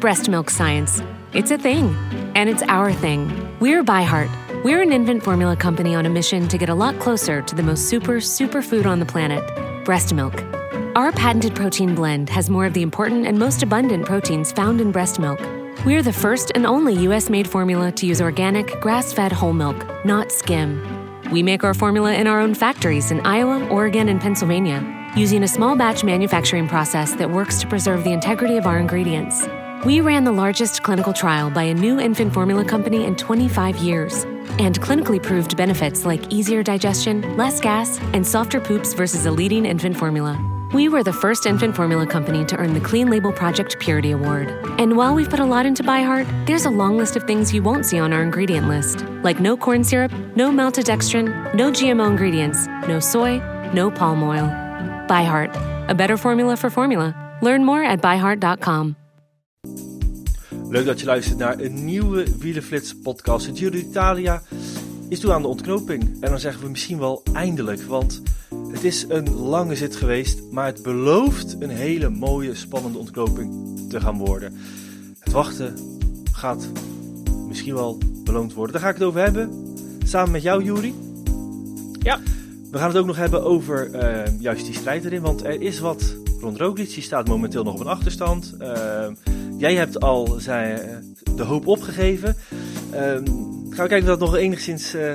Breast milk science. It's a thing, and it's our thing. We're ByHeart. We're an infant formula company on a mission to get a lot closer to the most super, super food on the planet breast milk. Our patented protein blend has more of the important and most abundant proteins found in breast milk. We're the first and only US made formula to use organic, grass fed whole milk, not skim. We make our formula in our own factories in Iowa, Oregon, and Pennsylvania, using a small batch manufacturing process that works to preserve the integrity of our ingredients. We ran the largest clinical trial by a new infant formula company in 25 years and clinically proved benefits like easier digestion, less gas, and softer poops versus a leading infant formula. We were the first infant formula company to earn the Clean Label Project Purity Award. And while we've put a lot into ByHeart, there's a long list of things you won't see on our ingredient list, like no corn syrup, no maltodextrin, no GMO ingredients, no soy, no palm oil. ByHeart, a better formula for formula. Learn more at byheart.com. Leuk dat je luistert naar een nieuwe Wielenflits podcast. Het Giro d'Italia is toe aan de ontknoping. En dan zeggen we misschien wel eindelijk, want het is een lange zit geweest, maar het belooft een hele mooie, spannende ontknoping te gaan worden. Het wachten gaat misschien wel beloond worden. Daar ga ik het over hebben, samen met jou, Juri. Ja. We gaan het ook nog hebben over uh, juist die strijd erin, want er is wat rond Roglic. Die staat momenteel nog op een achterstand. Uh, jij hebt al zijn, de hoop opgegeven. Uh, gaan we kijken of dat nog enigszins uh,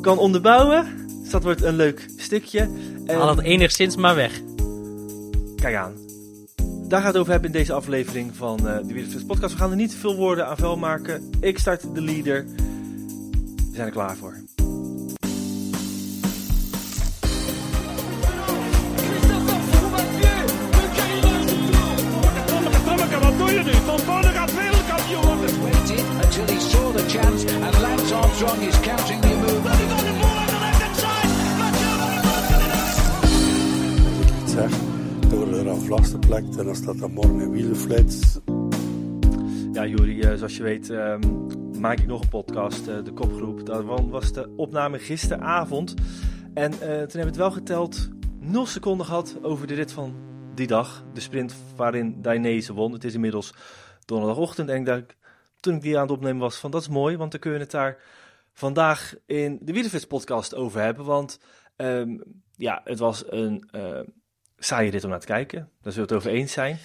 kan onderbouwen. Dus dat wordt een leuk stukje. Haal het enigszins maar weg. Kijk aan. Daar gaat het over hebben in deze aflevering van uh, de Wielerflits podcast. We gaan er niet veel woorden aan vuil maken. Ik start de leader. We zijn er klaar voor. Chance, and Lance Armstrong is counting the move. And he got the ball on the left hand side. Zeg, door er een vaste plek en dan staat er morgen een wielflits. Ja, Juri, uh, zoals je weet um, maak ik nog een podcast, uh, de kopgroep. Dat was de opname gisteravond. En uh, toen hebben we het wel geteld, 0 seconden gehad over de rit van die dag. De sprint waarin Dainese won. Het is inmiddels donderdagochtend en ik denk, toen ik die aan het opnemen was, van dat is mooi, want dan kunnen we het daar vandaag in de Wielerfits podcast over hebben. Want um, ja, het was een uh, saaie rit om naar te kijken. Daar zullen we het over eens zijn.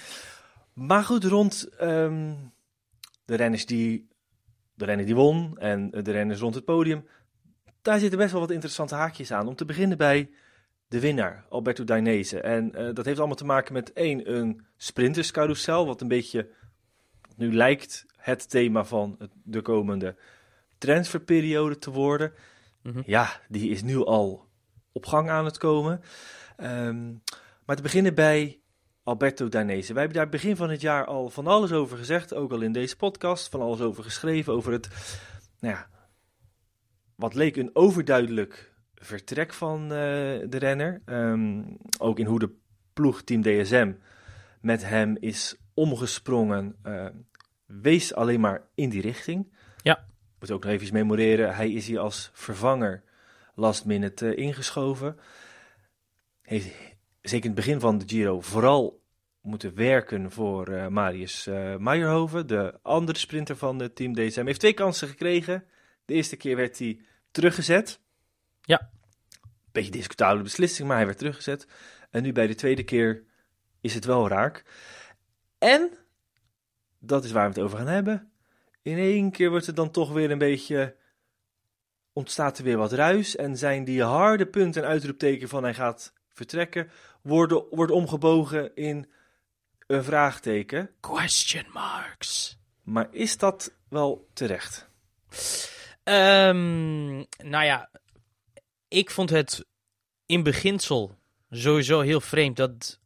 Maar goed, rond um, de renners die de renner die won en de renners rond het podium, daar zitten best wel wat interessante haakjes aan. Om te beginnen bij de winnaar, Alberto Dainese. En uh, dat heeft allemaal te maken met één, een sprinterscarousel, wat een beetje nu lijkt het thema van de komende transferperiode te worden. Mm-hmm. Ja, die is nu al op gang aan het komen. Um, maar te beginnen bij Alberto Dainese. Wij hebben daar begin van het jaar al van alles over gezegd, ook al in deze podcast, van alles over geschreven, over het, nou ja, wat leek een overduidelijk vertrek van uh, de renner. Um, ook in hoe de ploeg Team DSM met hem is omgesprongen. Uh, wees alleen maar in die richting. Ja. Moet ook nog even memoreren. Hij is hier als vervanger last minute uh, ingeschoven. Heeft zeker in het begin van de Giro vooral moeten werken voor uh, Marius uh, Meijerhoven, de andere sprinter van het team DSM. Hij heeft twee kansen gekregen. De eerste keer werd hij teruggezet. Ja. Beetje discutabele beslissing, maar hij werd teruggezet. En nu bij de tweede keer is het wel raak. En dat is waar we het over gaan hebben. In één keer wordt het dan toch weer een beetje. ontstaat er weer wat ruis. En zijn die harde punten en uitroepteken van hij gaat vertrekken. worden, wordt omgebogen in een vraagteken. Question marks. Maar is dat wel terecht? Um, nou ja, ik vond het in beginsel sowieso heel vreemd dat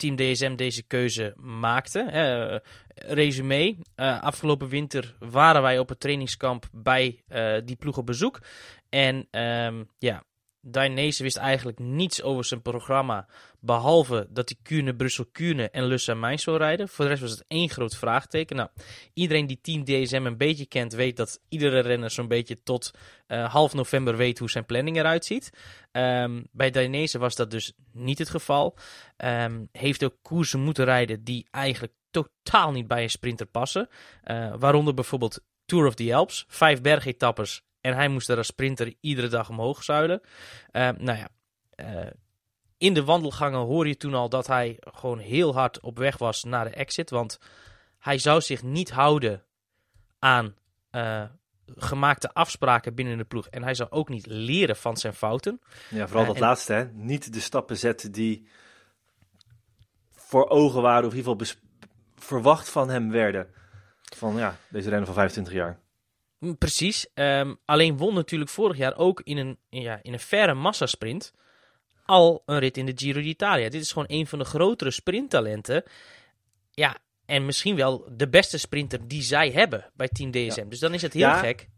Team DSM deze keuze maakte. Uh, resume, uh, afgelopen winter waren wij op het trainingskamp bij uh, die ploeg op bezoek. En um, ja, Dainese wist eigenlijk niets over zijn programma, behalve dat hij Kuurne, Brussel, Kuurne en Lussa Main zou rijden. Voor de rest was het één groot vraagteken. Nou, iedereen die Team DSM een beetje kent, weet dat iedere renner zo'n beetje tot uh, half november weet hoe zijn planning eruit ziet. Um, bij Dainese was dat dus niet het geval. Um, heeft ook koersen moeten rijden die eigenlijk totaal niet bij een sprinter passen. Eh, waaronder bijvoorbeeld Tour of the Alps, vijf bergetappes. En hij moest er als sprinter iedere dag omhoog zuilen. Eh, nou ja, eh, in de wandelgangen hoor je toen al dat hij gewoon heel hard op weg was naar de exit. Want hij zou zich niet houden aan eh, gemaakte afspraken binnen de ploeg. En hij zou ook niet leren van zijn fouten. Ja, vooral dat en- laatste, hè. Niet de stappen zetten die voor ogen waren, of in ieder geval verwacht van hem werden. Van ja, deze renner van 25 jaar. Mm, Precies. Ehm, alleen won natuurlijk vorig jaar ook in een, ja, in een verre massasprint al een rit in de Giro d'Italia. Dit is gewoon een van de grotere sprinttalenten. Ja, en misschien wel de beste sprinter die zij hebben bij Team DSM. Dus dan is het heel Ja. gek.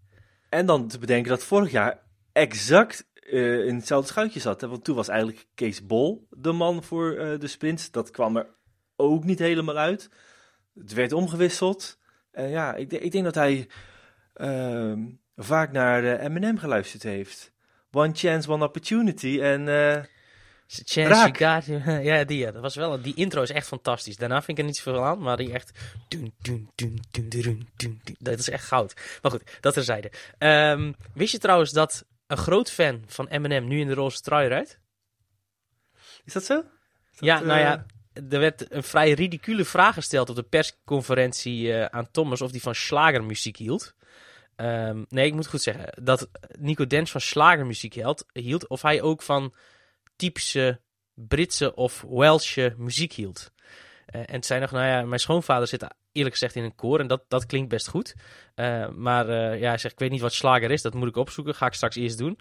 En dan te bedenken dat vorig jaar exact eh, in hetzelfde schuitje zat. Hè? Want toen was eigenlijk Kees Bol de man voor eh, de sprints. Dat kwam er ook niet helemaal uit. Het werd omgewisseld. Ja, ik, ik denk dat hij ehm, vaak naar eh, Eminem geluisterd heeft. One chance, one opportunity. En eh, Chance Raak. you got- ja, die, ja, dat was wel, die intro is echt fantastisch. Daarna vind ik er niet zoveel aan, maar die echt... dun, dun, dun. Dat is echt goud. Maar goed, dat terzijde. Ehm wist je trouwens dat een groot fan van Eminem nu in de roze trui rijdt? is dat zo? Is dat, Ja, nou eh, ja, er werd een vrij ridicule vraag gesteld op de persconferentie eh, aan Thomas of die van slagermuziek hield. Ehm, nee, ik moet goed zeggen dat Nico Dens van slagermuziek hield, hield of hij ook van typische Britse of Welsche muziek hield. Eh, en het zei nog, nou ja, mijn schoonvader zit eerlijk gezegd in een koor en dat, dat klinkt best goed. Eh, maar eh, ja, hij zegt, ik weet niet wat slager is, dat moet ik opzoeken, ga ik straks eerst doen.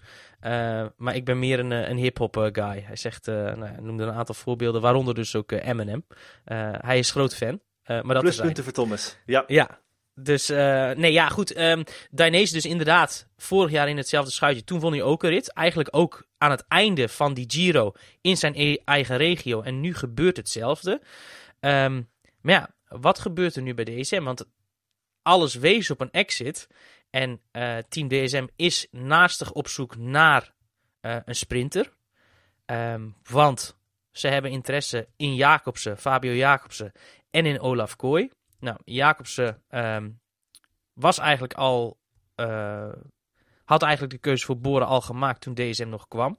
Maar ik ben meer een, een hip-hop guy. Hij zegt, nou, ja, noemde een aantal voorbeelden, waaronder dus ook Eminem. Hij is groot fan. maar dat Pluspunten voor Thomas. Ja. ja, dus eh, nee, ja, goed. Dainese dus inderdaad vorig jaar in hetzelfde schuitje. Toen won hij ook een rit. Eigenlijk ook aan het einde van die Giro in zijn e- eigen regio. En nu gebeurt hetzelfde. Ehm, maar ja, wat gebeurt er nu bij DSM? Want alles wees op een exit. En eh, Team DSM is naastig op zoek naar eh, een sprinter. Ehm, want ze hebben interesse in Jacobsen, Fabio Jacobsen en in Olaf Kooi. Nou, Jacobsen ehm, was eigenlijk al. eh, had eigenlijk de keuze voor Boren al gemaakt toen DSM nog kwam.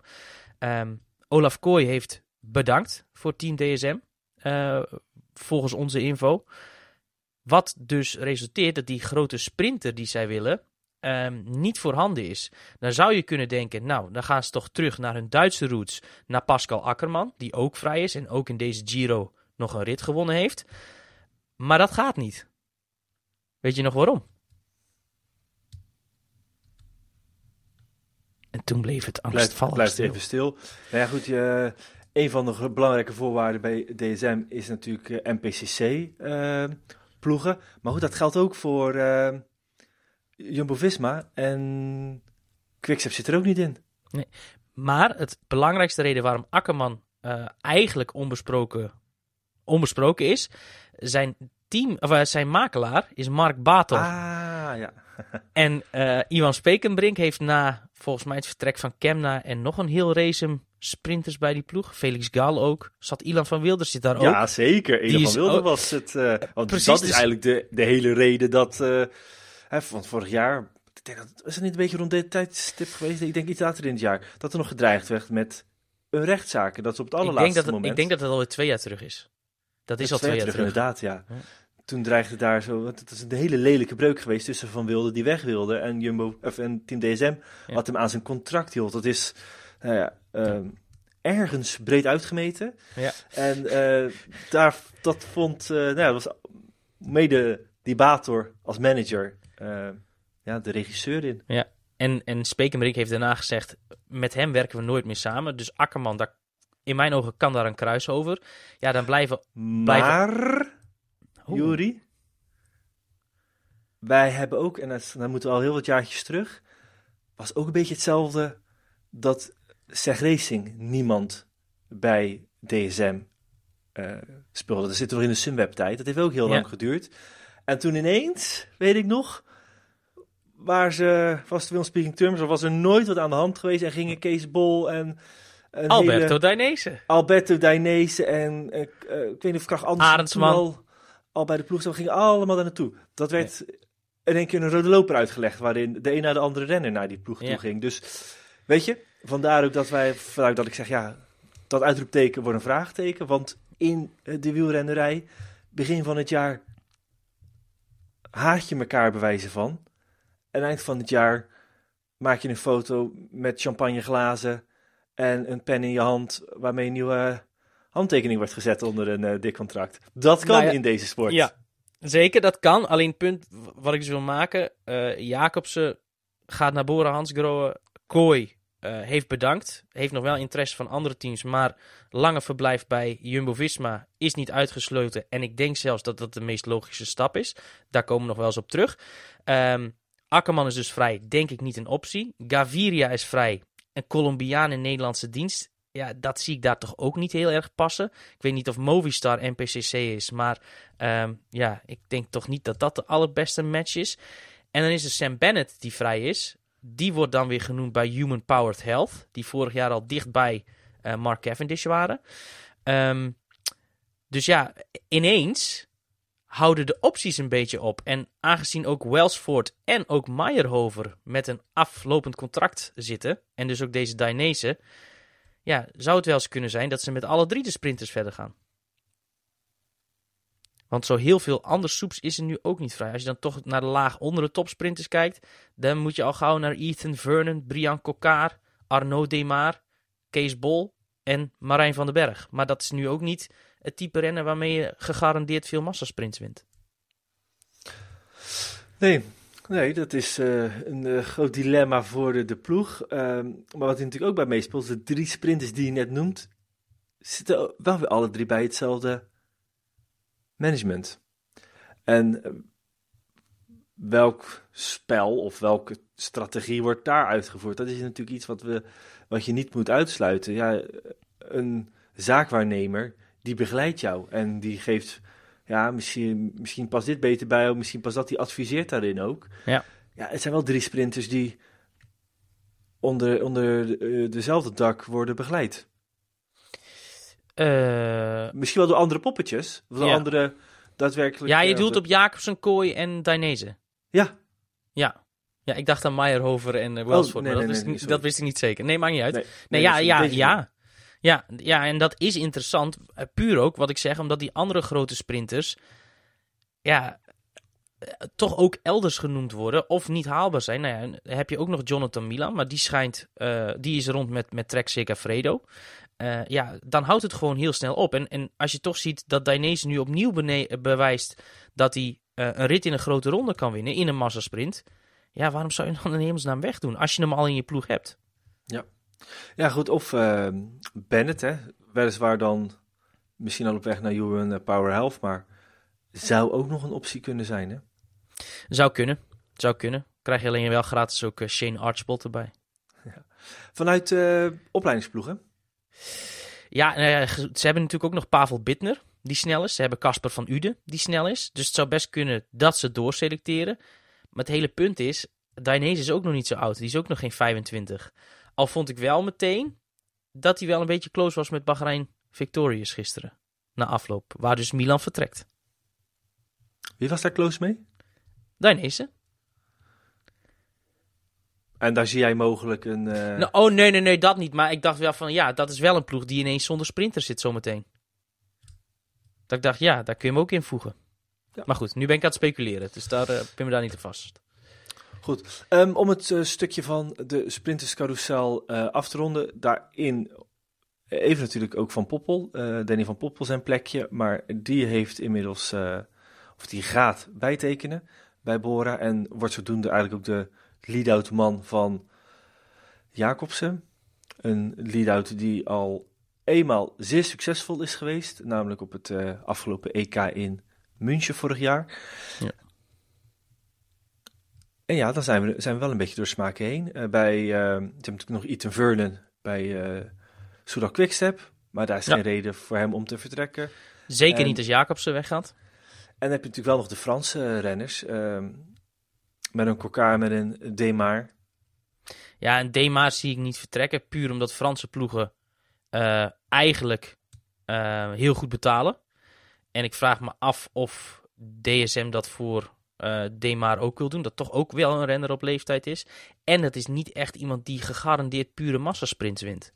Ehm, Olaf Kooi heeft bedankt voor Team DSM. eh, volgens onze info. Wat dus resulteert dat die grote sprinter die zij willen. ehm, niet voorhanden is. Dan zou je kunnen denken, nou, dan gaan ze toch terug naar hun Duitse roots. Naar Pascal Akkerman, die ook vrij is en ook in deze Giro nog een rit gewonnen heeft. Maar dat gaat niet. Weet je nog waarom? En toen bleef het angstvallig blijft stil. even stil. Nou ja, goed. je- een van de belangrijke voorwaarden bij DSM is natuurlijk eh, NPCC-ploegen. maar goed, dat geldt ook voor eh, Jumbo-Visma. En Quickstep zit er ook niet in. Maar het belangrijkste reden waarom Akkerman eh, eigenlijk onbesproken, onbesproken is, zijn team, of, eh, zijn makelaar is Mark Batel. Ah, ja. En eh, Iwan Spekenbrink heeft na volgens mij het vertrek van Kemna en nog een heel race sprinters bij die ploeg. Felix Gal ook. Zat Ilan van Wilder zit daar ook. Ja, zeker. Die van is Wilde ook- was het. eh, want Precies, dat is dus- eigenlijk de, de hele reden dat... eh hè, want vorig jaar... Ik denk dat, was het niet een beetje rond dit tijdstip geweest? Ik denk iets later in het jaar. Dat er nog gedreigd werd met een rechtszaak. Dat is op het ik, allerlaatste denk dat het, moment. ik denk dat het alweer twee jaar terug is. Dat is al twee jaar terug. Inderdaad, ja. Ja. Toen dreigde daar zo... Het is een hele lelijke breuk geweest tussen Van Wilde die weg wilde... en, Jumbo, of, en Team DSM Ja. wat hem aan zijn contract hield. Dat is nou ja, ehm, ergens breed uitgemeten. Ja. En eh, daar, dat vond... eh nou ja, dat was mede die Bator als manager... eh, ja, de regisseur in. En, en Spekenbrink heeft daarna gezegd, met hem werken we nooit meer samen. Dus Akkerman, daar, in mijn ogen kan daar een kruis over. Ja, dan blijven... Maar... Juri. Wij hebben ook, en dat, dan moeten we al heel wat jaartjes terug, was ook een beetje hetzelfde dat Seg Racing niemand bij DSM eh, speelde. Dat zit nog in de Sunweb-tijd. Dat heeft ook heel Ja. lang geduurd. En toen ineens, weet ik nog, waar ze vast wil speaking terms, er was er nooit wat aan de hand geweest en gingen Kees Bol en Alberto hele- Dainese. Alberto Dainese en eh, eh, ik weet niet of Krach Andersen al al bij de ploeg. We gingen allemaal daar naartoe. Dat werd in één keer een rode loper uitgelegd, waarin de een na de andere renner naar die ploeg toe Ja. ging. Dus weet je, vandaar ook dat wij, vandaar dat ik zeg, ja, dat uitroepteken wordt een vraagteken. Want in eh, de wielrennerij, begin van het jaar, haat je elkaar bewijzen van. En eind van het jaar maak je een foto met champagneglazen en een pen in je hand waarmee een nieuwe handtekening wordt gezet onder een eh, dik contract. Dat kan Nou ja, in deze sport. Ja, zeker, dat kan. Alleen het punt wat ik dus wil maken, eh Jacobsen gaat naar Bora Hansgrohe. Kooi eh, heeft bedankt, heeft nog wel interesse van andere teams, maar lange verblijf bij Jumbo-Visma is niet uitgesloten. En ik denk zelfs dat dat de meest logische stap is. Daar komen we nog wel eens op terug. Ehm Akkerman is dus vrij, denk ik niet een optie. Gaviria is vrij, een Colombiaan in Nederlandse dienst. Ja, dat zie ik daar toch ook niet heel erg passen. Ik weet niet of Movistar NPCC is, maar Ehm, ja, ik denk toch niet dat dat de allerbeste match is. En dan is er Sam Bennett die vrij is. Die wordt dan weer genoemd bij Human Powered Health. Die vorig jaar al dichtbij eh Mark Cavendish waren. Ehm, dus ja, ineens houden de opties een beetje op. En aangezien ook Welsford en ook Meyerhover met een aflopend contract zitten. En dus ook deze Dainese. Ja, zou het wel eens kunnen zijn dat ze met alle drie de sprinters verder gaan. Want zo heel veel anders soeps is er nu ook niet vrij. Als je dan toch naar de laag onder de topsprinters kijkt, dan moet je al gauw naar Ethan Vernon, Brian Kokar, Arnaud Demar, Kees Bol en Marijn van den Berg. Maar dat is nu ook niet het type rennen waarmee je gegarandeerd veel massasprints wint. Nee, nee dat is eh, een eh, groot dilemma voor de, de ploeg. Ehm, maar wat natuurlijk ook bij meespeelt, de drie sprinters die je net noemt, zitten wel weer alle drie bij hetzelfde management. En eh, welk spel of welke strategie wordt daar uitgevoerd? Dat is natuurlijk iets wat, we, wat je niet moet uitsluiten. Ja, een zaakwaarnemer die begeleidt jou en die geeft ja, misschien, misschien past dit beter bij jou, misschien past dat, die adviseert daarin ook. Ja. Ja, het zijn wel drie sprinters die onder, onder eh, dezelfde dak worden begeleid. Eh, Misschien wel door andere poppetjes, door Ja. andere daadwerkelijk... ja, je doelt op Jacobsen, Kooi en Dainese. Ja, Ja. Ja, ik dacht aan Meyerhover en uh, Welsford, Oh, nee, maar dat, nee, wist, nee, ik- dat wist ik niet zeker. Nee, maakt niet uit. nee, ja, ja, ja. Ja, ja, en dat is interessant. eh, Puur ook, wat ik zeg, omdat die andere grote sprinters... Ja, eh, toch ook elders genoemd worden of niet haalbaar zijn. Nou ja, dan heb je ook nog Jonathan Milan, maar die schijnt... eh, die is rond met, met Trek Segafredo. Eh, ja, dan houdt het gewoon heel snel op. En, en als je toch ziet dat Dainese nu opnieuw bewijst dat hij een rit in een grote ronde kan winnen, in een massasprint... Ja, waarom zou je dan in hemelsnaam wegdoen als je hem al in je ploeg hebt? Ja, goed. Of eh, Bennett, hè. Weliswaar dan misschien al op weg naar Human eh, Power Health, maar zou ook nog een optie kunnen zijn, hè. Zou kunnen. Zou kunnen. Krijg je alleen wel gratis ook eh, Shane Archibald erbij. Vanuit eh opleidingsploegen. Ja, nou ja, ze hebben natuurlijk ook nog Pavel Bittner, die snel is. Ze hebben Casper van Uden, die snel is. Dus het zou best kunnen dat ze doorselecteren. Maar het hele punt is, Dainese is ook nog niet zo oud. Die is ook nog geen 25. Al vond ik wel meteen dat hij wel een beetje close was met Bahrein Victorious gisteren. Na afloop, waar dus Milan vertrekt. Wie was daar close mee? Dainese. En daar zie jij mogelijk een... eh, Nou, oh nee, nee, nee, dat niet. Maar ik dacht wel van, ja, dat is wel een ploeg die ineens zonder sprinter zit zometeen. Dat ik dacht, ja, daar kun je hem ook invoegen. Ja. Maar goed, nu ben ik aan het speculeren. Dus daar uh, ben me daar niet te vast. Goed, Ehm, om het eh, stukje van de sprinterscarousel eh af te ronden, daarin even natuurlijk ook Van Poppel, eh Danny van Poppel zijn plekje, maar die heeft inmiddels, eh, of die gaat bijtekenen bij Bora en wordt zodoende eigenlijk ook de lead-out man van Jacobsen. Een lead-out die al eenmaal zeer succesvol is geweest, namelijk op het eh, afgelopen EK in München vorig jaar. En ja, dan zijn we, zijn we wel een beetje door smaken heen. Eh, bij, uh, natuurlijk nog Ethan Vernon bij uh, Soudal Quickstep, maar daar is Ja. geen reden voor hem om te vertrekken. Zeker En- niet als Jacobsen weggaat. En dan heb je natuurlijk wel nog de Franse eh, renners, ehm, met een Kokar, met een Demar. Ja, en Demar zie ik niet vertrekken. Puur omdat Franse ploegen eh, eigenlijk eh, heel goed betalen. En ik vraag me af of DSM dat voor eh Demar ook wil doen. Dat toch ook wel een renner op leeftijd is. En het is niet echt iemand die gegarandeerd pure massasprints wint.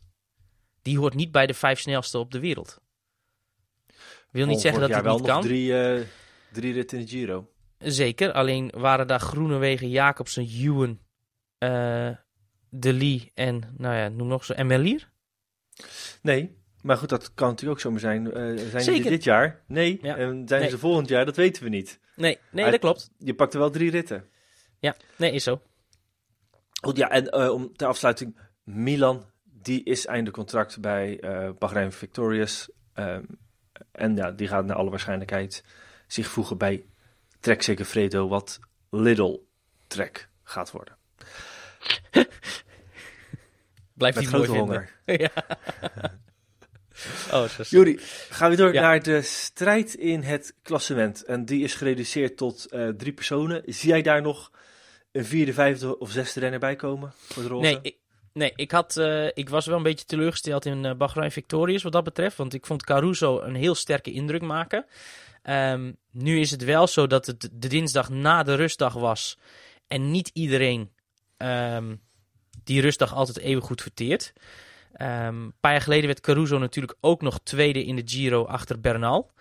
Die hoort niet bij de vijf snelste op de wereld. Wil niet zeggen dat jaar niet wel kan. drie, eh, drie ritten in de Giro. Zeker, alleen waren daar Groenewegen, Jacobsen, Ewan, eh De Lee en, nou ja, noem nog zo, en Melier? Nee, maar goed, dat kan natuurlijk ook zomaar zijn. Eh, zijn die Zeker. er dit jaar? Nee. Ja. En zijn Nee. ze volgend jaar? Dat weten we niet. Nee, nee, dat klopt. Je pakt er wel drie ritten. Ja, nee, is zo. Goed, ja, en eh, om ter afsluiting, Milan, die is einde contract bij eh Bahrein Victorious. Ehm, en ja, die gaat naar alle waarschijnlijkheid zich voegen bij Trek Segafredo, wat Lidl Trek gaat worden. Blijft Met hij mooi vinden. ja. Oh, Juri, gaan we door Ja. naar de strijd in het klassement. En die is gereduceerd tot eh, drie personen. Zie jij daar nog een vierde, vijfde of zesde renner bij komen voor de roze? Nee, ik, nee ik, had, eh, ik was wel een beetje teleurgesteld in eh Bahrein Victorious wat dat betreft. Want ik vond Caruso een heel sterke indruk maken. Ehm, nu is het wel zo dat het de dinsdag na de rustdag was. En niet iedereen ehm, die rustdag altijd even goed verteert. Ehm, een paar jaar geleden werd Caruso natuurlijk ook nog tweede in de Giro achter Bernal.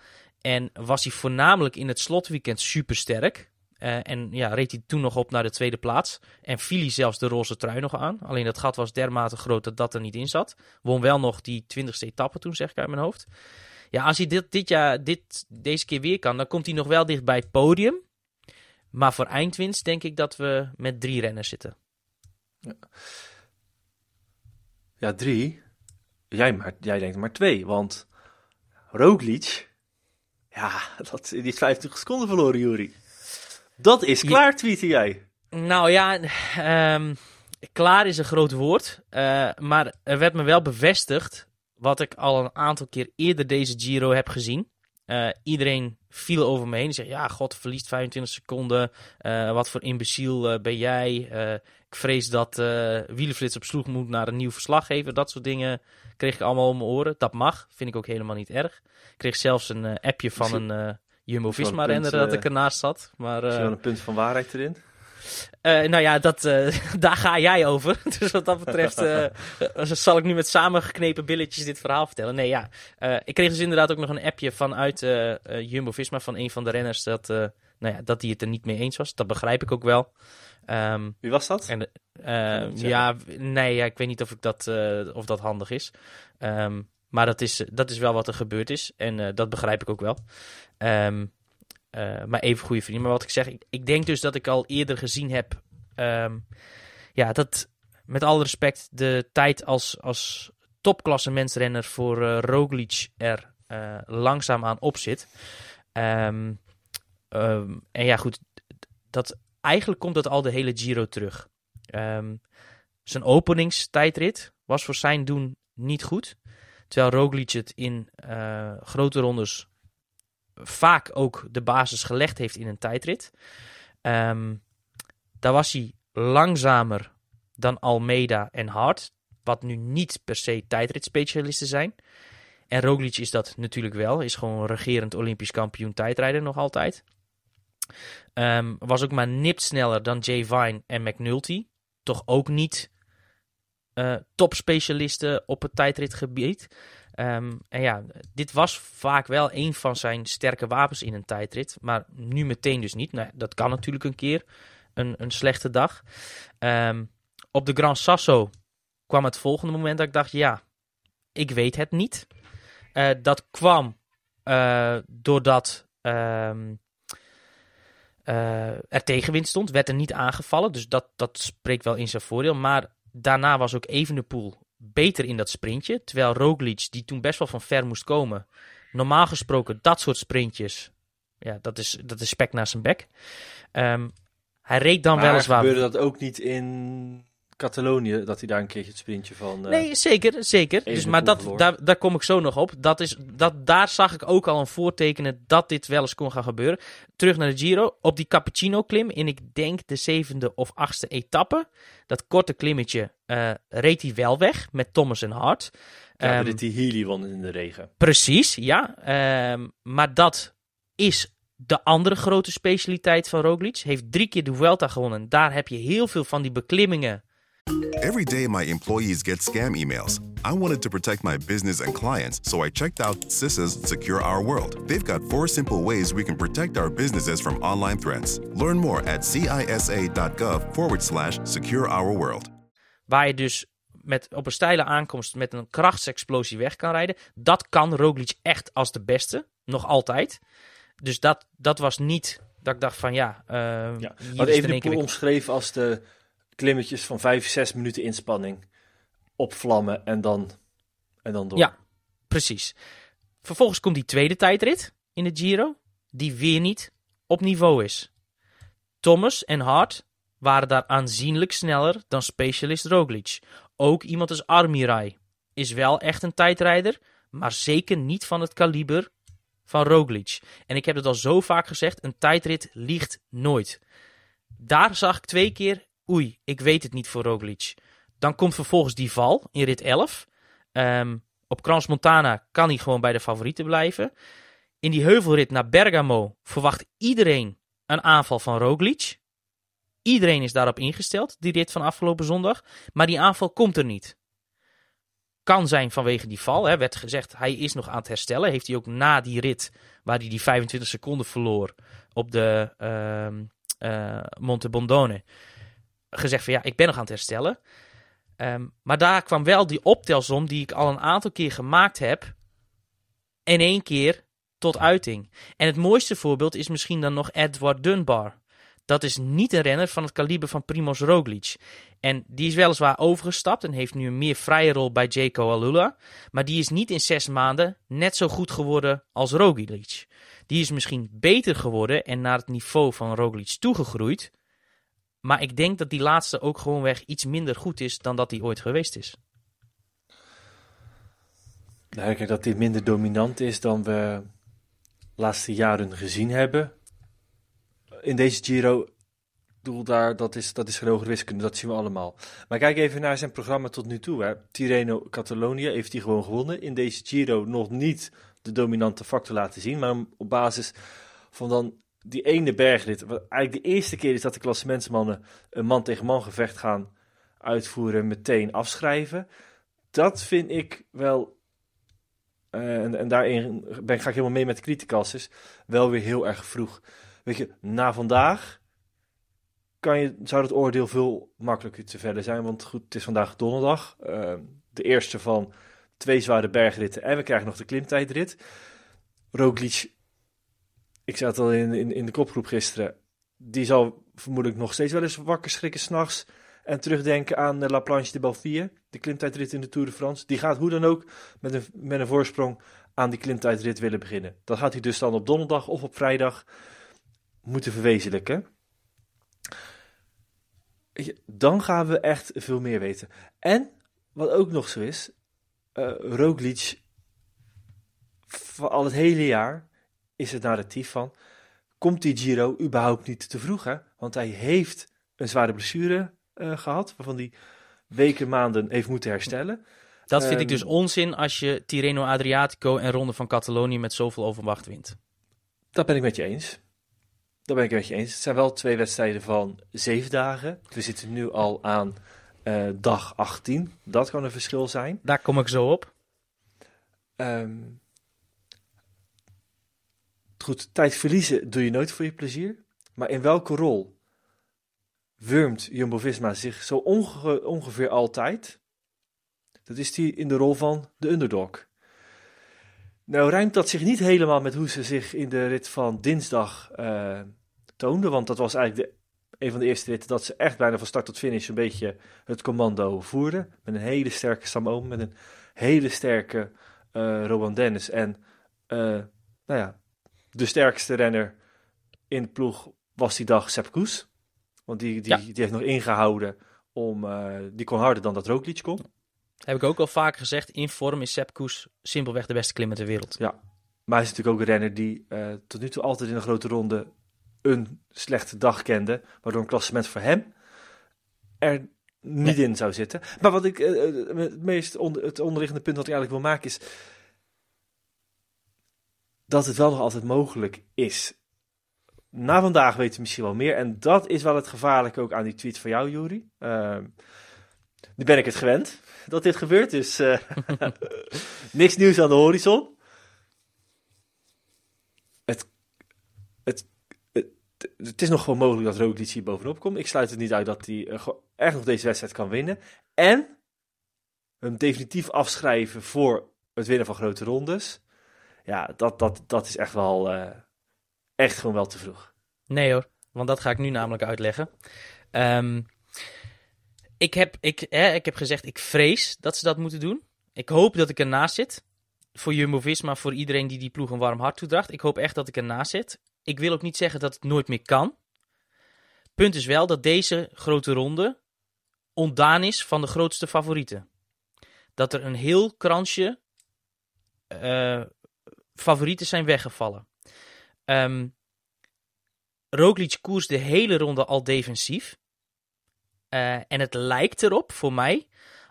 En was hij voornamelijk in het slotweekend supersterk. Eh, en ja, reed hij toen nog op naar de tweede plaats. En viel hij zelfs de roze trui nog aan. Alleen dat gat was dermate groot dat dat er niet in zat. Won wel nog die twintigste etappe toen, zeg ik uit mijn hoofd. Ja, als hij dit, dit jaar, dit, deze keer weer kan, dan komt hij nog wel dicht bij het podium. Maar voor eindwinst denk ik dat we met drie renners zitten. Ja, drie. Jij, maar, jij denkt maar twee, want Roglic, ja, dat, die is 25 seconden verloren, Juri. Dat is Ja. klaar, tweette jij. Nou ja, ehm, klaar is een groot woord. eh, maar er werd me wel bevestigd wat ik al een aantal keer eerder deze Giro heb gezien. Eh, iedereen viel over me heen. Die zei, ja, god, verliest 25 seconden. Eh, wat voor imbeciel eh, ben jij? Ik vrees dat Wielenflits op sloeg moet naar een nieuw verslaggever. Dat soort dingen kreeg ik allemaal om mijn oren. Dat mag, vind ik ook helemaal niet erg. Ik kreeg zelfs een appje van een Jumbo-Visma misschien wel een renner punt, dat ik ernaast zat. Maar, Is er wel een punt van waarheid erin? Eh, nou ja, dat, eh, daar ga jij over. Dus wat dat betreft eh, zal ik nu met samengeknepen billetjes dit verhaal vertellen. Nee, ja. ik kreeg dus inderdaad ook nog een appje vanuit Jumbo-Visma van een van de renners dat, nou ja, dat hij het er niet mee eens was. Dat begrijp ik ook wel. Ehm, Wie was dat? en, ja, nee, ja, ik weet niet of, ik dat, of dat handig is. Ehm, maar dat is, dat is wel wat er gebeurd is. En dat begrijp ik ook wel. Ehm, eh, maar even goede vrienden. Maar wat ik zeg, ik, denk dus dat ik al eerder gezien heb. ehm, ja, dat met alle respect de tijd als, als topklasse mensrenner voor eh Roglic er eh, langzaam aan op zit. Ehm, ehm, en ja, goed, dat, eigenlijk komt dat al de hele Giro terug. Zijn openingstijdrit was voor zijn doen niet goed. Terwijl Roglic het in grote rondes vaak ook de basis gelegd heeft in een tijdrit. Ehm, daar was hij langzamer dan Almeida en Hart. Wat nu niet per se tijdritspecialisten zijn. En Roglic is dat natuurlijk wel. Is gewoon regerend Olympisch kampioen tijdrijder nog altijd. Ehm, was ook maar nipt sneller dan Jay Vine en McNulty. Toch ook niet eh, topspecialisten op het tijdritgebied. Ehm, en ja, dit was vaak wel een van zijn sterke wapens in een tijdrit. Maar nu meteen dus niet. Nou, dat kan natuurlijk een keer. Een, een slechte dag. Ehm, op de Gran Sasso kwam het volgende moment dat ik dacht: ja, ik weet het niet. Eh, dat kwam eh, doordat ehm, eh, er tegenwind stond. Werd er niet aangevallen. Dus dat, dat spreekt wel in zijn voordeel. Maar daarna was ook Evenepoel beter in dat sprintje. Terwijl Roglic, die toen best wel van ver moest komen. Normaal gesproken, dat soort sprintjes. Ja, dat is, dat is spek naar zijn bek. Ehm, hij reed dan maar weliswaar... gebeurde dat ook niet in Catalonië, dat hij daar een keertje het sprintje van... eh, Nee, zeker, zeker. Dus, maar dat, verloor. daar, daar kom ik zo nog op. Dat is, dat, daar zag ik ook al een voortekenen dat dit wel eens kon gaan gebeuren. Terug naar de Giro, op die Cappuccino-klim in, ik denk, de zevende of achtste etappe. Dat korte klimmetje eh, reed hij wel weg met Thomas en Hart. ja, Ehm, dat die Healy won in de regen. Precies, ja. Ehm, maar dat is de andere grote specialiteit van Roglic. Heeft drie keer de Vuelta gewonnen. Daar heb je heel veel van die beklimmingen. Every day, my employees get scam emails. I wanted to protect my business and clients, so I checked out CISA's Secure Our World. They've got four simple ways we can protect our businesses from online threats. Learn more at cisa.gov forward slash secure our world. Waar je dus met, op een steile aankomst met een krachtsexplosie weg kan rijden. Dat kan Roglic echt als de beste. Nog altijd. Dus dat, dat was niet dat ik dacht van ja... Uh, Ja, wat even de omschreven als de klimmetjes van 5, 6 minuten inspanning. Opvlammen en dan, en dan door. Ja, precies. Vervolgens komt die tweede tijdrit in de Giro, die weer niet op niveau is. Thomas en Hart waren daar aanzienlijk sneller dan specialist Roglic. Ook iemand als Armirai is wel echt een tijdrijder, maar zeker niet van het kaliber van Roglic. En ik heb het al zo vaak gezegd, een tijdrit liegt nooit. Daar zag ik twee keer, oei, ik weet het niet voor Roglic. Dan komt vervolgens die val in rit 11. Ehm, op Crans Montana kan hij gewoon bij de favorieten blijven. In die heuvelrit naar Bergamo verwacht iedereen een aanval van Roglic. Iedereen is daarop ingesteld, die rit van afgelopen zondag. Maar die aanval komt er niet. Kan zijn vanwege die val. Hè. Werd gezegd, hij is nog aan het herstellen. Heeft hij ook na die rit, waar hij die 25 seconden verloor op de ehm eh, Monte Bondone, gezegd van ja, ik ben nog aan het herstellen. Ehm, maar daar kwam wel die optelsom die ik al een aantal keer gemaakt heb, in één keer tot uiting. En het mooiste voorbeeld is misschien dan nog Edward Dunbar. Dat is niet een renner van het kaliber van Primoz Roglic. En die is weliswaar overgestapt en heeft nu een meer vrije rol bij Jaco Alula. Maar die is niet in zes maanden net zo goed geworden als Roglic. Die is misschien beter geworden en naar het niveau van Roglic toegegroeid. Maar ik denk dat die laatste ook gewoonweg iets minder goed is dan dat hij ooit geweest is. Nou, kijk, dat dit minder dominant is dan we de laatste jaren gezien hebben. In deze Giro, ik bedoel, daar, dat, is, dat is geen hogere wiskunde, dat zien we allemaal. Maar kijk even naar zijn programma tot nu toe. Hè. Tirreno Catalonia heeft hij gewoon gewonnen. In deze Giro nog niet de dominante factor laten zien, maar op basis van dan die ene bergrit. Wat eigenlijk de eerste keer is dat de klassementsmannen een man tegen man gevecht gaan uitvoeren, meteen afschrijven. Dat vind ik wel eh, en, en daarin ben, ga ik helemaal mee met de criticas. Is wel weer heel erg vroeg. Weet je, na vandaag kan je, zou het oordeel veel makkelijker te verder zijn. Want goed, het is vandaag donderdag. eh, de eerste van twee zware bergritten. En we krijgen nog de klimtijdrit. Roglic, ik zat al in, in, in de kopgroep gisteren. Die zal vermoedelijk nog steeds wel eens wakker schrikken s'nachts. En terugdenken aan de La Planche de Belfier. De klimtijdrit in de Tour de France. Die gaat hoe dan ook met een, met een voorsprong aan die klimtijdrit willen beginnen. Dat gaat hij dus dan op donderdag of op vrijdag moeten verwezenlijken. Dan gaan we echt veel meer weten. En wat ook nog zo is, eh Roglic al het hele jaar is het narratief van komt die Giro überhaupt niet te vroeg hè? Want hij heeft een zware blessure eh, gehad, waarvan hij weken, maanden heeft moeten herstellen. Dat vind ik Ehm, dus onzin als je Tirreno Adriatico en Ronde van Catalonië met zoveel overmacht wint. Dat ben ik met je eens. Dat ben ik met je eens. Het zijn wel twee wedstrijden van zeven dagen. We zitten nu al aan eh, dag 18. Dat kan een verschil zijn. Daar kom ik zo op. Ehm, goed, tijd verliezen doe je nooit voor je plezier. Maar in welke rol wurmt Jumbo-Visma zich zo onge- ongeveer altijd? Dat is die in de rol van de underdog. Nou ruimt dat zich niet helemaal met hoe ze zich in de rit van dinsdag eh toonden. Want dat was eigenlijk de, een van de eerste ritten dat ze echt bijna van start tot finish een beetje het commando voerden. Met een hele sterke Sam met een hele sterke eh Rowan Dennis. En eh, nou ja, de sterkste renner in de ploeg was die dag Sepp Koes. Want die, die, Ja. die heeft nog ingehouden om, eh, die kon harder dan dat Roglic kon. Heb ik ook al vaker gezegd. In vorm is Sepp Koes simpelweg de beste klimmer ter wereld. Maar hij is natuurlijk ook een renner die eh, tot nu toe altijd in een grote ronde een slechte dag kende. Waardoor een klassement voor hem er niet in zou zitten. Maar wat ik, eh, het meest onder, het onderliggende punt dat ik eigenlijk wil maken is... dat het wel nog altijd mogelijk is. na vandaag weten we misschien wel meer. En dat is wel het gevaarlijke ook aan die tweet van jou, Juri. Ehm, nu ben ik het gewend dat dit gebeurt, dus eh, niks nieuws aan de horizon. Het, het, het, het is nog gewoon mogelijk dat Roglic hier bovenop komt. Ik sluit het niet uit dat hij eh, echt nog deze wedstrijd kan winnen. En hem definitief afschrijven voor het winnen van grote rondes. Ja, dat, dat, dat is echt wel, eh, echt gewoon wel te vroeg. Nee hoor, want dat ga ik nu namelijk uitleggen. Ehm, ik, heb, ik, hè, ik heb gezegd, ik vrees dat ze dat moeten doen. Ik hoop dat ik ernaast zit. Voor Jumbo-Visma, voor iedereen die die ploeg een warm hart toedraagt. Ik hoop echt dat ik ernaast zit. Ik wil ook niet zeggen dat het nooit meer kan. Punt is wel dat deze grote ronde ontdaan is van de grootste favorieten. Dat er een heel kransje eh, favorieten zijn weggevallen. Um, Roglic koers de hele ronde al defensief. Uh, en het lijkt erop, voor mij,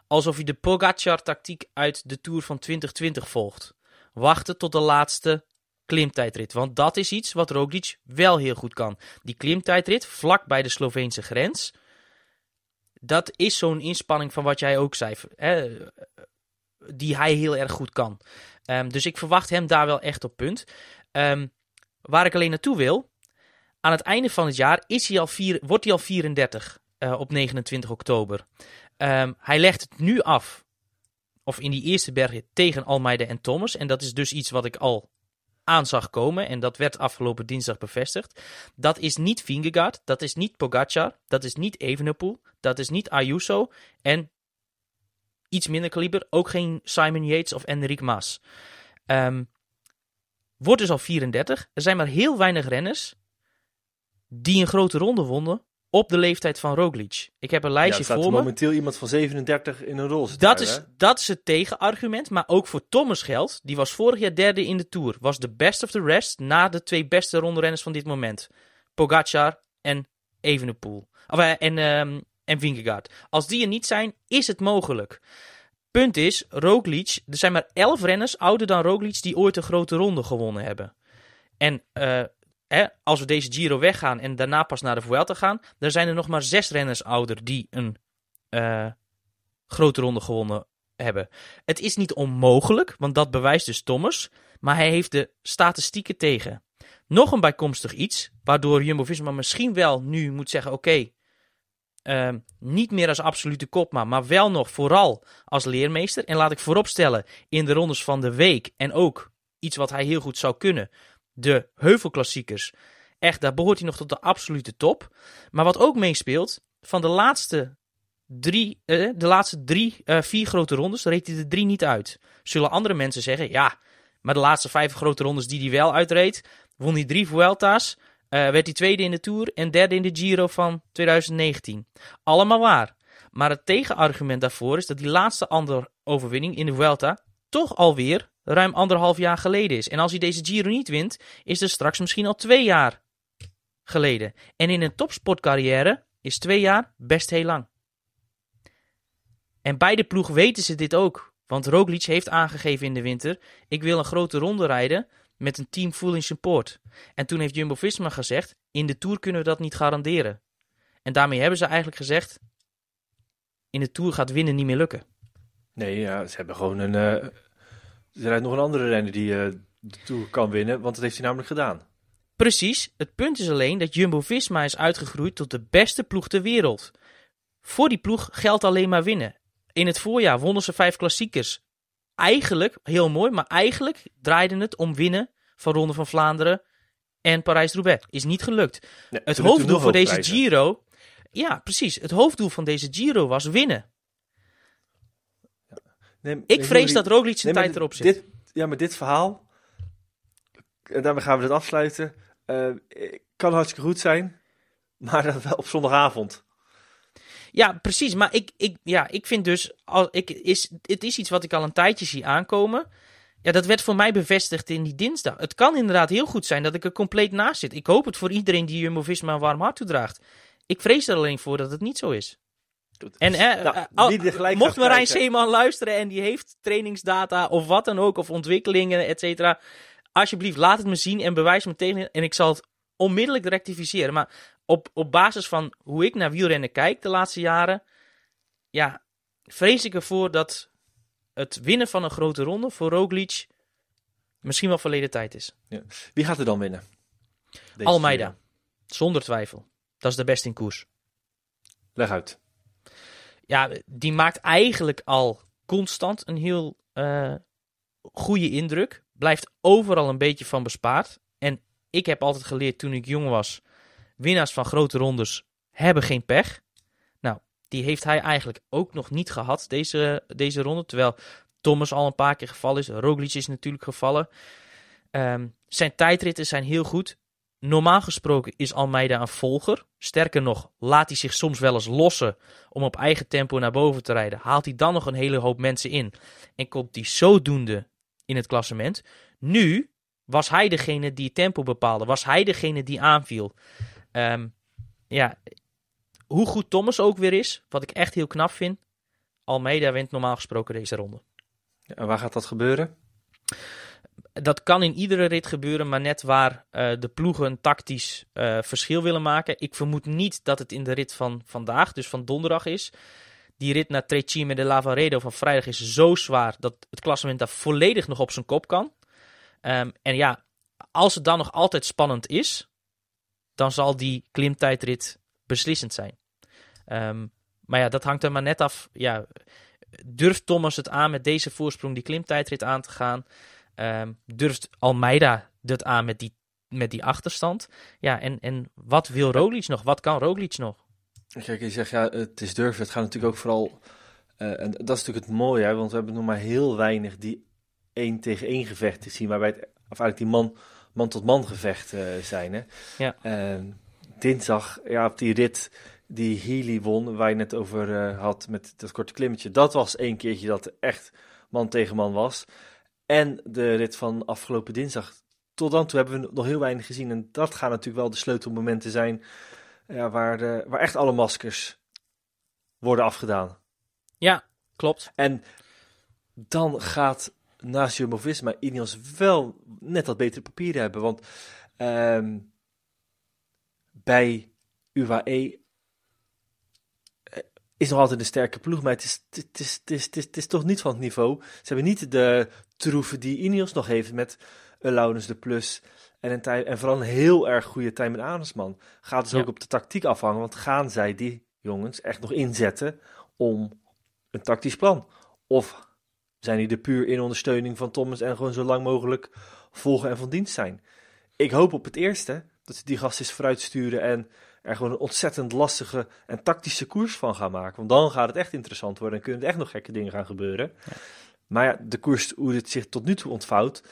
alsof hij de Pogacar-tactiek uit de Tour van 2020 volgt. Wachten tot de laatste klimtijdrit. Want dat is iets wat Roglic wel heel goed kan. Die klimtijdrit vlak bij de Sloveense grens. Dat is zo'n inspanning van wat jij ook zei. Hè, die hij heel erg goed kan. Um, dus ik verwacht hem daar wel echt op punt. Um, waar ik alleen naartoe wil. Aan het einde van het jaar is hij al vier, wordt hij al 34 uh, op 29 oktober. Um, hij legt het nu af. Of in die eerste bergrit tegen Almeida en Thomas. En dat is dus iets wat ik al aan zag komen. En dat werd afgelopen dinsdag bevestigd. Dat is niet Vingegaard. Dat is niet Pogacar. Dat is niet Evenepoel. Dat is niet Ayuso. En iets minder kaliber. Ook geen Simon Yates of Enric Mas. Um, wordt dus al 34. Er zijn maar heel weinig renners die een grote ronde wonnen op de leeftijd van Roglic. Ik heb een lijstje ja, voor me. momenteel iemand van 37 in een rol dat is, dat is het tegenargument, maar ook voor Thomas geldt. Die was vorig jaar derde in de Tour. Was de best of the rest na de twee beste rondrenners van dit moment. Pogacar en Evenepoel. Of, uh, en, um, en Vingegaard. Als die er niet zijn, is het mogelijk. Punt is, Roglic, er zijn maar elf renners ouder dan Roglic die ooit een grote ronde gewonnen hebben. En uh, hè, als we deze Giro weggaan en daarna pas naar de Vuelta gaan, dan zijn er nog maar zes renners ouder die een uh, grote ronde gewonnen hebben. Het is niet onmogelijk, want dat bewijst dus Thomas, maar hij heeft de statistieken tegen. Nog een bijkomstig iets, waardoor Jumbo-Visma misschien wel nu moet zeggen, oké, uh, niet meer als absolute kopman, maar wel nog vooral als leermeester. En laat ik vooropstellen, in de rondes van de week en ook iets wat hij heel goed zou kunnen, de heuvelklassiekers. Echt, daar behoort hij nog tot de absolute top. Maar wat ook meespeelt, van de laatste drie, uh, de laatste drie, uh, vier grote rondes, reed hij de drie niet uit. Zullen andere mensen zeggen, ja, maar de laatste vijf grote rondes die hij wel uitreed, won hij drie Vuelta's, uh, werd hij tweede in de Tour en derde in de Giro van 2019. Allemaal waar. Maar het tegenargument daarvoor is dat die laatste andere overwinning in de Vuelta toch alweer ruim anderhalf jaar geleden is. En als hij deze Giro niet wint, is er straks misschien al twee jaar geleden. En in een topsportcarrière is twee jaar best heel lang. En bij de ploeg weten ze dit ook. Want Roglic heeft aangegeven in de winter: ik wil een grote ronde rijden met een team full in support. En toen heeft Jumbo-Visma gezegd: in de Tour kunnen we dat niet garanderen. En daarmee hebben ze eigenlijk gezegd: in de Tour gaat winnen niet meer lukken. Nee, ja, ze hebben gewoon een. Uh, er rijdt nog een andere renner die uh, de Tour kan winnen, want dat heeft hij namelijk gedaan. Precies. Het punt is alleen dat Jumbo-Visma is uitgegroeid tot de beste ploeg ter wereld. Voor die ploeg geldt alleen maar winnen. In het voorjaar wonnen ze vijf klassiekers. Eigenlijk, heel mooi, maar eigenlijk draaide het om winnen van Ronde van Vlaanderen en Parijs-Roubaix. Is niet gelukt. Nee, het hoofddoel voor deze. Giro... Ja, precies. Het hoofddoel van deze Giro was winnen. Nee, Ik nee, vrees dat Roglic zijn nee, tijd erop zit. Dit, ja, maar dit verhaal, en daarmee gaan we het afsluiten, eh, kan hartstikke goed zijn, maar dan wel op zondagavond. Ja, precies. Maar ik, ik, ja, ik vind dus, al, ik, is, het is iets wat ik al een tijdje zie aankomen. Ja, dat werd voor mij bevestigd in die dinsdag. Het kan inderdaad heel goed zijn dat ik er compleet naast zit. Ik hoop het voor iedereen die Jumbo-Visma een warm hart toedraagt. Ik vrees er alleen voor dat het niet zo is. Goed. En eh, Nou, eh, al- mocht Marijn Zeeman luisteren en die heeft trainingsdata of wat dan ook, of ontwikkelingen, et cetera. Alsjeblieft, laat het me zien en bewijs me tegen. En ik zal het onmiddellijk rectificeren. Maar op, op basis van hoe ik naar wielrennen kijk de laatste jaren, ja, vrees ik ervoor dat het winnen van een grote ronde voor Roglic misschien wel verleden tijd is. Wie gaat er dan winnen? Deze Almeida, zonder twijfel. Dat is de beste in koers. Leg uit. Ja, die maakt eigenlijk al constant een heel eh goede indruk. Blijft overal een beetje van bespaard. En ik heb altijd geleerd toen ik jong was: winnaars van grote rondes hebben geen pech. Nou, die heeft hij eigenlijk ook nog niet gehad, deze, deze ronde. Terwijl Thomas al een paar keer gevallen is. Roglic is natuurlijk gevallen. Ehm, zijn tijdritten zijn heel goed. Normaal gesproken is Almeida een volger. Sterker nog, laat hij zich soms wel eens lossen om op eigen tempo naar boven te rijden. Haalt hij dan nog een hele hoop mensen in. En komt hij zodoende in het klassement. Nu was hij degene die tempo bepaalde. Was hij degene die aanviel. Ehm, ja, hoe goed Thomas ook weer is, wat ik echt heel knap vind. Almeida wint normaal gesproken deze ronde. En waar gaat dat gebeuren? Dat kan in iedere rit gebeuren, maar net waar eh, de ploegen een tactisch eh, verschil willen maken. Ik vermoed niet dat het in de rit van vandaag, dus van donderdag is. Die rit naar Trecime de Lavaredo van vrijdag is zo zwaar dat het klassement daar volledig nog op zijn kop kan. Ehm, en ja, als het dan nog altijd spannend is, dan zal die klimtijdrit beslissend zijn. Ehm, maar ja, dat hangt er maar net af. Ja, durft Thomas het aan met deze voorsprong die klimtijdrit aan te gaan? Ehm, durft Almeida het aan met die, met die achterstand? Ja, en, en wat wil Roglic nog? Wat kan Roglic nog? Kijk, je zegt ja, het is durven. Het gaat natuurlijk ook vooral. eh, en dat is natuurlijk het mooie, hè, want we hebben nog maar heel weinig die één tegen één gevechten zien, waarbij het of eigenlijk die man, man tot man gevecht eh, zijn. Hè. Ja. En dinsdag, ja, op die rit die Healy won, waar je net over eh, had met dat korte klimmetje, dat was één keertje dat echt man tegen man was. En de rit van afgelopen dinsdag. Tot dan toe hebben we nog heel weinig gezien. En dat gaan natuurlijk wel de sleutelmomenten zijn ja, waar, de, waar echt alle maskers worden afgedaan. Ja, klopt. En dan gaat naast Jumbo-Visma Ineos wel net wat betere papieren hebben. Want ehm, bij UAE eh, is nog altijd een sterke ploeg, maar het is, het, is, het, is, het, is, het is toch niet van het niveau. Ze hebben niet de troeven die Ineos nog heeft met een Laurens de Plus en, een tij, en vooral een heel erg goede Tijmen Arendsman. Gaat dus Ja. ook op de tactiek afhangen, want gaan zij die jongens echt nog inzetten om een tactisch plan? Of zijn die er puur in ondersteuning van Thomas en gewoon zo lang mogelijk volgen en van dienst zijn? Ik hoop op het eerste, dat ze die gasten eens vooruit sturen en er gewoon een ontzettend lastige en tactische koers van gaan maken. Want dan gaat het echt interessant worden en kunnen er echt nog gekke dingen gaan gebeuren. Maar ja, de koers, hoe het zich tot nu toe ontvouwt,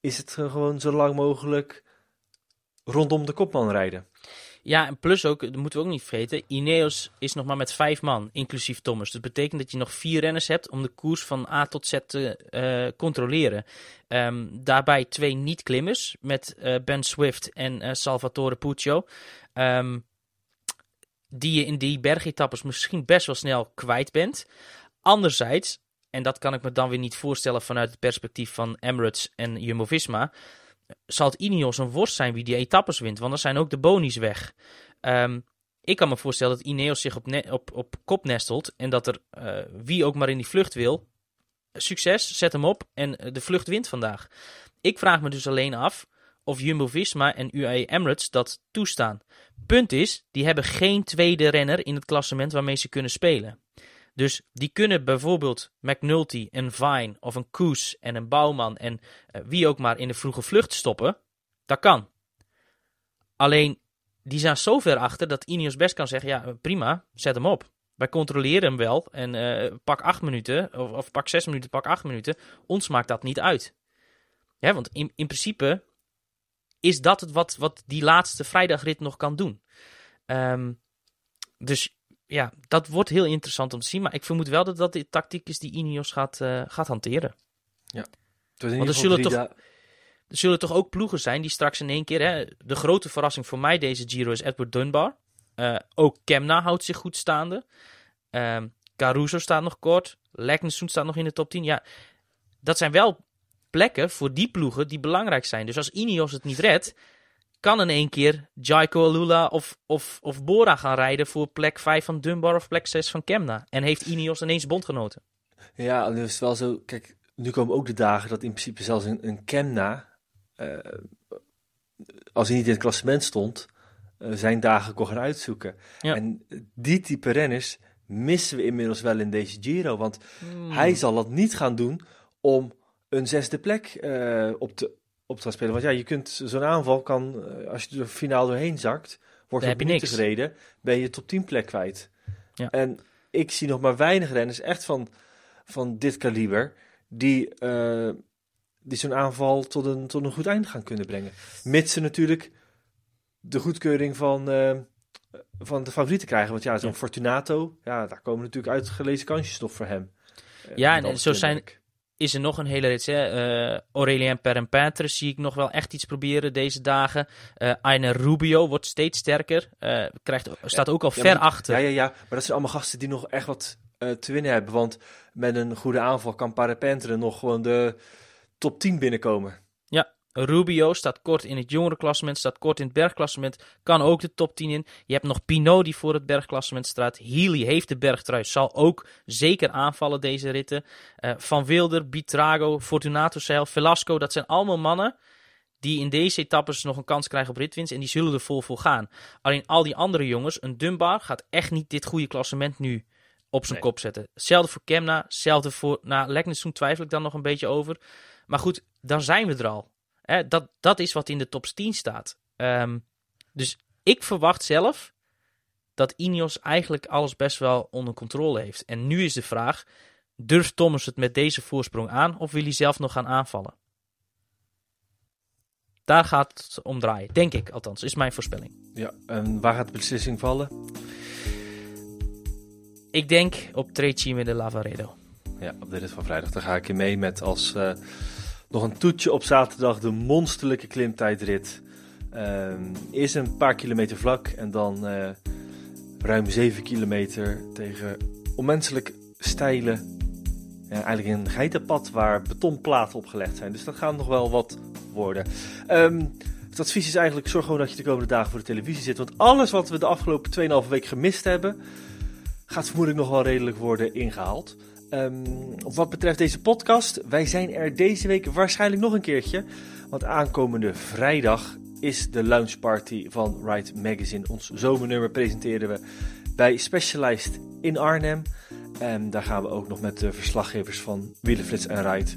is het gewoon zo lang mogelijk rondom de kopman rijden. Ja, en plus ook, dat moeten we ook niet vergeten, Ineos is nog maar met vijf man, inclusief Thomas. Dat betekent dat je nog vier renners hebt om de koers van A tot Z te eh, controleren. Ehm, daarbij twee niet-klimmers met eh, Ben Swift en eh, Salvatore Puccio. Ehm, die je in die bergetappes misschien best wel snel kwijt bent. Anderzijds, en dat kan ik me dan weer niet voorstellen vanuit het perspectief van Emirates en Jumbo-Visma, zal het Ineos een worst zijn wie die etappes wint, want dan zijn ook de bonies weg. Ehm, ik kan me voorstellen dat Ineos zich op, op, op kop nestelt en dat er eh, wie ook maar in die vlucht wil, succes, zet hem op en eh, de vlucht wint vandaag. Ik vraag me dus alleen af of Jumbo-Visma en UAE Emirates dat toestaan. Punt is, die hebben geen tweede renner in het klassement waarmee ze kunnen spelen. Dus die kunnen bijvoorbeeld McNulty en Vine of een Koes en een Bouwman en eh, wie ook maar in de vroege vlucht stoppen. Dat kan. Alleen, die zijn zo ver achter dat Ineos best kan zeggen, ja prima, zet hem op. Wij controleren hem wel en eh, pak acht minuten, of, of pak zes minuten, pak acht minuten. Ons maakt dat niet uit. Ja, want in, in principe is dat het wat, wat die laatste vrijdagrit nog kan doen. Ehm, dus ja, dat wordt heel interessant om te zien. Maar ik vermoed wel dat dat de tactiek is die Ineos gaat, eh, gaat hanteren. In Want er zullen toch- Er zullen toch ook ploegen zijn die straks in één keer... Hè, de grote verrassing voor mij deze Giro is Edward Dunbar. Eh, ook Kemna houdt zich goed staande. Ehm, Caruso staat nog kort. Leknessoen staat nog in de top 10. Ja, dat zijn wel plekken voor die ploegen die belangrijk zijn. Dus als Ineos het niet redt... kan in één keer Jaiko Alula of, of, of Bora gaan rijden voor plek 5 van Dunbar of plek 6 van Kemna. En heeft Ineos ineens bondgenoten. Ja, het wel zo. Kijk, nu komen ook de dagen dat in principe zelfs een, een Kemna, eh, als hij niet in het klassement stond, eh, zijn dagen kon gaan uitzoeken. Ja. En die type renners missen we inmiddels wel in deze Giro. Want Hmm. hij zal dat niet gaan doen om een zesde plek eh, op, te, op te gaan spelen. Want ja, je kunt zo'n aanval kan, eh, als je er finaal doorheen zakt, wordt er niet gereden, ben je top 10 plek kwijt. Ja. En ik zie nog maar weinig renners echt van, van dit kaliber die, eh, die zo'n aanval tot een, tot een goed einde gaan kunnen brengen. Mits ze natuurlijk de goedkeuring van, eh, van de favorieten krijgen. Want ja, zo'n Ja. Fortunato, ja, daar komen natuurlijk uitgelezen kansjes nog voor hem. Ja, en het zo zijn-. Is er nog een hele rits. Hè? Eh, Aurelien zie ik nog wel echt iets proberen deze dagen. Eh Aine Rubio wordt steeds sterker. Eh, krijgt, staat ook al Ja, ver maar- achter. Ja, ja, ja, maar dat zijn allemaal gasten die nog echt wat te winnen hebben. Want met een goede aanval kan Parapentre nog gewoon de top 10 binnenkomen. Rubio staat kort in het jongerenklassement, staat kort in het bergklassement, kan ook de top 10 in. Je hebt nog Pinot die voor het bergklassement staat. Healy heeft de bergtrui, zal ook zeker aanvallen deze ritten. Eh, Van Wilder, Bitrago, Fortunato Seil, Velasco, dat zijn allemaal mannen die in deze etappes nog een kans krijgen op ritwinst en die zullen er vol voor gaan. Alleen al die andere jongens, een Dunbar gaat echt niet dit goede klassement nu op zijn Nee. kop zetten. Hetzelfde voor Kemna, hetzelfde voor... Nou, Leknessoen twijfel ik dan nog een beetje over. Maar goed, dan zijn we er al. Hè, dat, dat is wat in de top 10 staat. Ehm, dus ik verwacht zelf dat Ineos eigenlijk alles best wel onder controle heeft. En nu is de vraag, durft Thomas het met deze voorsprong aan of wil hij zelf nog gaan aanvallen? Daar gaat het om draaien, denk ik althans, is mijn voorspelling. Ja, en waar gaat de beslissing vallen? Ik denk op Trecime de Lavaredo. Ja, op de rit van vrijdag. Daar ga ik in mee met als eh, nog een toetje op zaterdag de monsterlijke klimtijdrit. Ehm eerst een paar kilometer vlak en dan eh, ruim 7 kilometer tegen onmenselijk steile, ja, eigenlijk een geitenpad waar betonplaten opgelegd zijn. Dus dat gaat nog wel wat worden. Ehm, het advies is eigenlijk, zorg gewoon dat je de komende dagen voor de televisie zit. Want alles wat we de afgelopen 2,5 week gemist hebben, gaat vermoedelijk nog wel redelijk worden ingehaald. Ehm, wat betreft deze podcast, wij zijn er deze week waarschijnlijk nog een keertje. Want aankomende vrijdag is de launchparty van Ride Magazine. Ons zomernummer presenteren we bij Specialized in Arnhem. En daar gaan we ook nog met de verslaggevers van Wielenflits en Ride.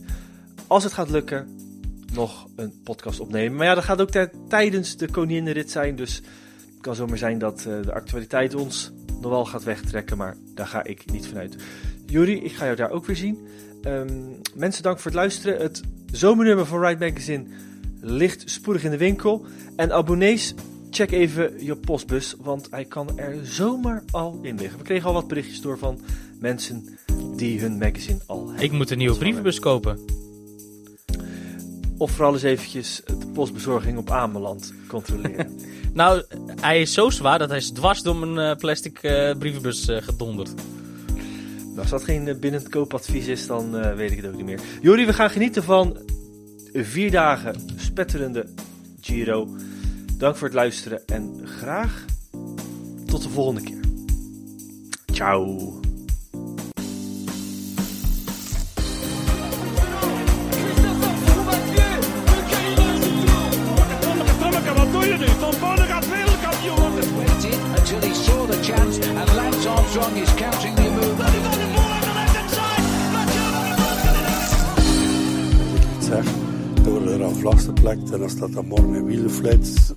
Als het gaat lukken, nog een podcast opnemen. Maar ja, dat gaat ook tijdens de Koninginrit zijn. Dus het kan zomaar zijn dat eh, de actualiteit ons nog wel gaat wegtrekken. Maar daar ga ik niet vanuit. Juri, ik ga jou daar ook weer zien. Ehm, mensen, dank voor het luisteren. Het zomernummer van Ride Magazine ligt spoedig in de winkel. En abonnees, check even je postbus, want hij kan er zomaar al in liggen. We kregen al wat berichtjes door van mensen die hun magazine al hebben. Ik moet een nieuwe brievenbus kopen. Of vooral eens eventjes de postbezorging op Ameland controleren. Nou, hij is zo zwaar dat hij is dwars door mijn eh, plastic eh, brievenbus eh, gedonderd. Nou, als dat geen eh, binnentkoopadvies is, dan eh, weet ik het ook niet meer. Jori, we gaan genieten van vier dagen spetterende Giro. Dank voor het luisteren en graag tot de volgende keer. Ciao. Door de aflaste plek, en dan staat er morgen een wielenflits.